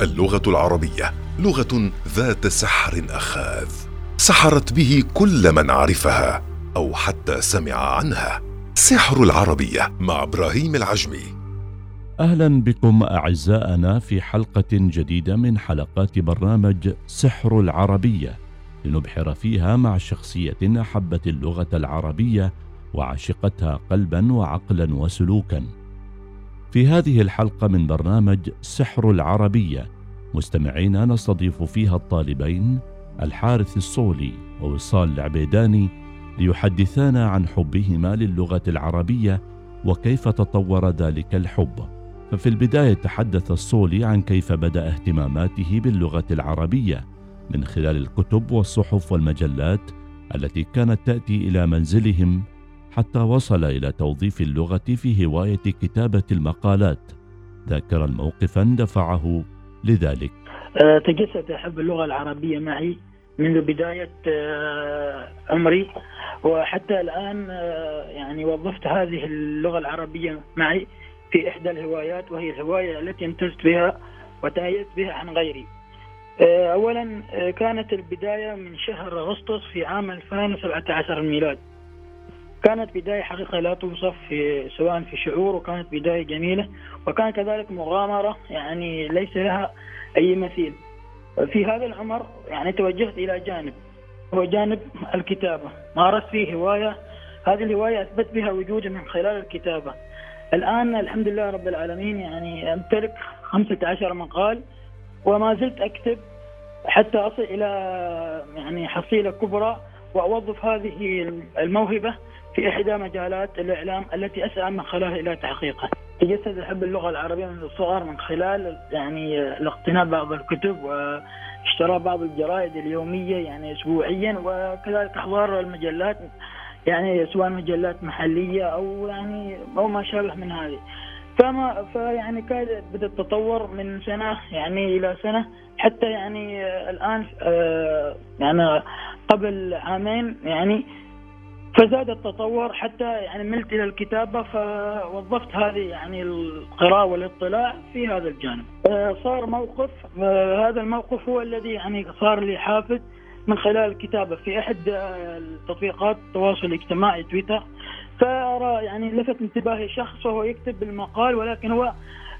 اللغة العربية لغة ذات سحر أخاذ سحرت به كل من عرفها أو حتى سمع عنها. سحر العربية مع إبراهيم العجمي. أهلا بكم أعزائنا في حلقة جديدة من حلقات برنامج سحر العربية. لنبحر فيها مع شخصية احبت اللغة العربية وعشقتها قلبا وعقلا وسلوكا. في هذه الحلقة من برنامج سحر العربية. مستمعينا نستضيف فيها الطالبين الحارث الصولي ووصال العبيداني ليحدثانا عن حبهما للغة العربية وكيف تطور ذلك الحب. ففي البداية تحدث الصولي عن كيف بدأ اهتماماته باللغة العربية من خلال الكتب والصحف والمجلات التي كانت تأتي إلى منزلهم حتى وصل إلى توظيف اللغة في هواية كتابة المقالات. ذاكرا موقفا دفعه لذلك. أه، تجسد احب اللغة العربية معي منذ بداية أه، عمري. وحتى الآن أه، يعني وظفت هذه اللغة العربية معي في إحدى الهوايات وهي الهواية التي امتزت بها وتميزت بها عن غيري. أولا كانت البداية من شهر أغسطس في عام 2017 الميلاد كانت بداية حقيقة لا توصف في سواء في شعور وكانت بداية جميلة. وكان كذلك مغامرة يعني ليس لها أي مثيل. في هذا العمر يعني توجهت إلى جانب هو جانب الكتابة. مارست فيه هواية. هذه الهواية أثبت بها وجودي من خلال الكتابة. الآن الحمد لله رب العالمين يعني أمتلك 15 مقال وما زلت أكتب حتى أصل إلى يعني حصيلة كبرى وأوظف هذه الموهبة في إحدى مجالات الإعلام التي أسعى من خلالها إلى تحقيقها. تجسد أحب اللغة العربية منذ الصغر من خلال يعني الاقتناء بعض الكتب واشتراء بعض الجرائد اليومية يعني أسبوعيا وكذلك أحضار المجلات يعني سواء مجلات محلية أو يعني أو ما شابه من هذه فما فيعني كاد بدا التطور من سنة يعني إلى سنة حتى يعني الآن آه، يعني قبل عامين يعني فزاد التطور حتى يعني ملت إلى الكتابة فوظفت هذه يعني القراءة والاطلاع في هذا الجانب. آه، صار موقف آه، هذا الموقف هو الذي يعني صار لي حافز من خلال الكتابة في أحد تطبيقات التواصل الاجتماعي تويتر. فأرى يعني لفت انتباهي شخص وهو يكتب المقال ولكن هو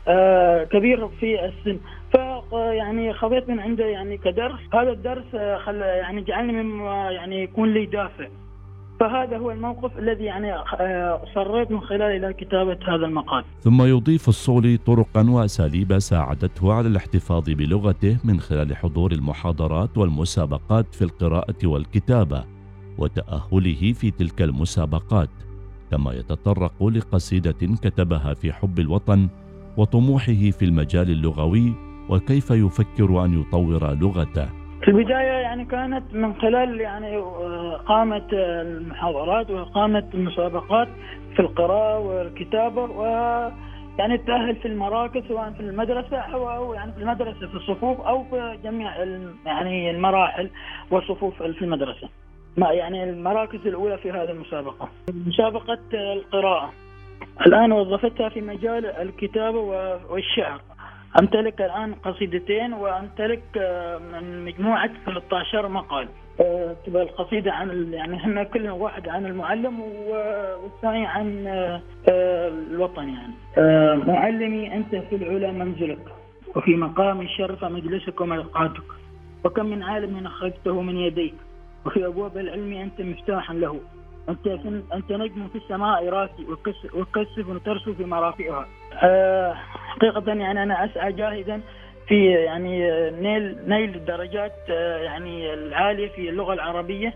آه، كبير في السن. ف يعني خذيت من عنده يعني كدرس. هذا الدرس خل يعني جعلني مما يعني يكون لي دافع. فهذا هو الموقف الذي يعني آه، صريت من خلاله إلى كتابة هذا المقال. ثم يضيف الصولي طرقا وأساليب ساعدته على الاحتفاظ بلغته من خلال حضور المحاضرات والمسابقات في القراءة والكتابة وتأهله في تلك المسابقات كما يتطرق لقصيدة كتبها في حب الوطن وطموحه في المجال اللغوي وكيف يفكر أن يطور لغته. في البداية يعني كانت من خلال يعني قامة المحاضرات وقامة المسابقات في القراءة والكتابة و يعني التأهل في المراكز سواء في المدرسة أو يعني في المدرسة في الصفوف أو في جميع يعني المراحل والصفوف في المدرسة. ما يعني المراكز الأولى في هذه المسابقة. مسابقة القراءة. الآن وظفتها في مجال الكتابة والشعر. امتلك الآن قصيدتين وامتلك آه، من مجموعة 13 مقال. آه، تبقى القصيدة عن يعني هم كلهم واحد عن المعلم والثاني عن آه، الوطن يعني. معلمي أنت في العلا منزلك وفي مقام شرف مجلسك وملقاتك وكم من عالم أخرجته من يديك وفي أبواب العلم أنت مفتاحا له. أنت أنت نجم في السماء راسي وكسف ترسو في مرافئها حقيقه يعني أنا أسعى جاهدا في يعني نيل نيل الدرجات أه يعني العالية في اللغة العربية.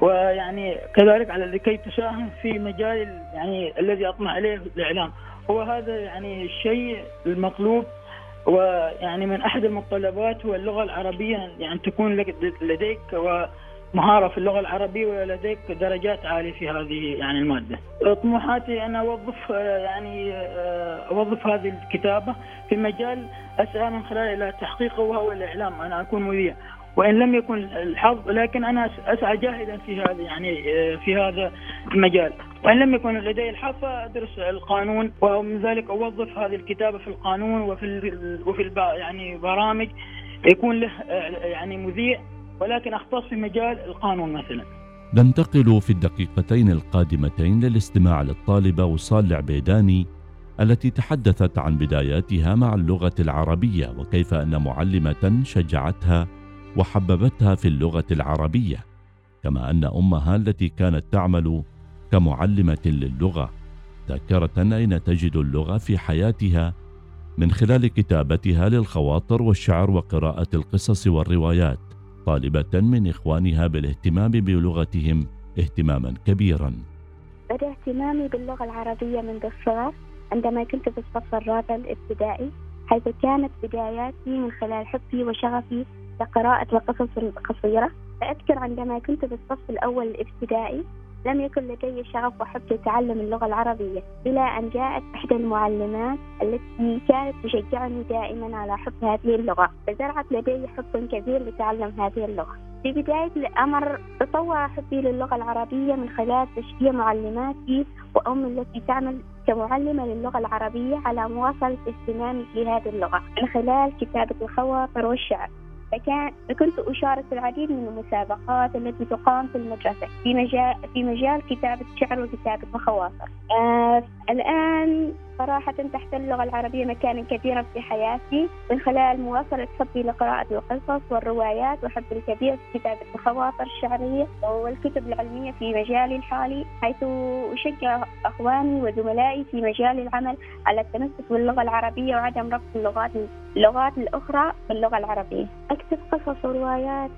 ويعني كذلك على لكي تساهم في مجال يعني الذي أطمح إليه الإعلام. هو هذا يعني الشيء المطلوب ويعني من أحد المتطلبات هو اللغة العربية يعني تكون لديك. و مهارة في اللغة العربية ولديك درجات عالية في هذه يعني المادة. طموحاتي أن أوظف يعني أوظف هذه الكتابة في مجال أسعى من خلال إلى تحقيقه وهو الإعلام أنا أكون مذيع وإن لم يكن الحظ لكن أنا أسعى جاهدا في هذا يعني في هذا المجال. وإن لم يكن لدي الحظ فأدرس القانون ومن ذلك أوظف هذه الكتابة في القانون وفي وفي يعني برامج يكون له يعني مذيع ولكن أختص في مجال القانون مثلا. ننتقل في الدقيقتين القادمتين للاستماع للطالبة وصال العبيداني التي تحدثت عن بداياتها مع اللغة العربية وكيف أن معلمة شجعتها وحببتها في اللغة العربية كما أن أمها التي كانت تعمل كمعلمة للغة ذاكرة أين تجد اللغة في حياتها من خلال كتابتها للخواطر والشعر وقراءة القصص والروايات. طالبة من إخوانها بالاهتمام بلغتهم اهتماما كبيرا. بدأ اهتمامي باللغة العربية منذ الصغر عندما كنت في الصف الرابع الابتدائي حيث كانت بداياتي من خلال حبي وشغفي لقراءة القصص القصيرة أذكر عندما كنت في الصف الأول الابتدائي لم يكن لدي شغف وحب لتعلم اللغة العربية إلى أن جاءت إحدى المعلمات التي كانت تشجعني دائما على حب هذه اللغة فزرعت لدي حب كبير لتعلم هذه اللغة. في بداية الأمر تطور حبي للغة العربية من خلال تشجيع معلماتي وأمي التي تعمل كمعلمة للغة العربية على مواصلة اهتمامي لهذه اللغة من خلال كتابة الخواطر والشعر. فكنت أشارك في العديد من المسابقات التي تقام في المدرسة في مجال في مجال كتابة شعر وكتابة مخواطر. آه الآن صراحة تحتل اللغة العربية مكانا كبيرا في حياتي. من خلال مواصلة حبي لقراءة القصص والروايات وحبي الكبير في كتابة الخواطر الشعرية والكتب العلمية في مجالي الحالي حيث أشجع أخواني وزملائي في مجال العمل على التمسك باللغة العربية وعدم ربط اللغات اللغات الأخرى باللغة العربية. أكتب قصص وروايات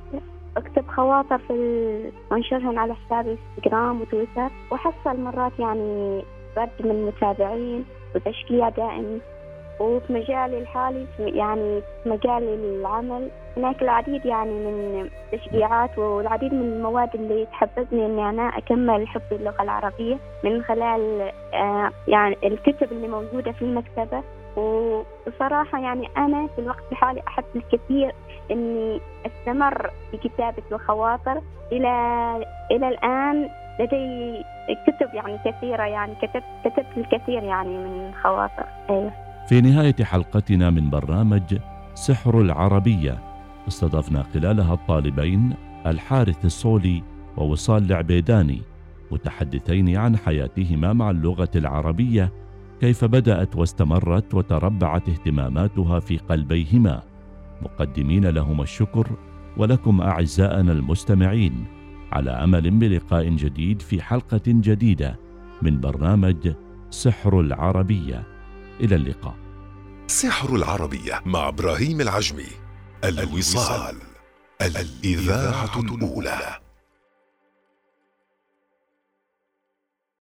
أكتب خواطر في أنشرهن على حسابي انستغرام وتويتر وحصل مرات يعني رد من متابعين. وتشجيع دائم وفي مجالي الحالي يعني في مجال العمل هناك العديد يعني من التشجيعات والعديد من المواد اللي تحفزني إني أنا أكمل حب اللغة العربية من خلال آه، يعني الكتب اللي موجودة في المكتبة. وبصراحة يعني أنا في الوقت الحالي أحب الكثير إني أستمر في كتابة الخواطر. إلى إلى الآن لدي كتب يعني كثيرة يعني كتبت كتبت الكثير يعني من خواطر. أيوه. في نهاية حلقتنا من برنامج سحر العربية استضفنا خلالها الطالبين الحارث الصولي ووصال العبيداني متحدثين عن حياتهما مع اللغة العربية كيف بدأت واستمرت وتربعت اهتماماتها في قلبيهما. مقدمين لهما الشكر ولكم أعزائنا المستمعين. على أمل بلقاء جديد في حلقة جديدة من برنامج سحر العربية. إلى اللقاء. سحر العربية مع إبراهيم العجمي. الوصال. الإذاعة الأولى.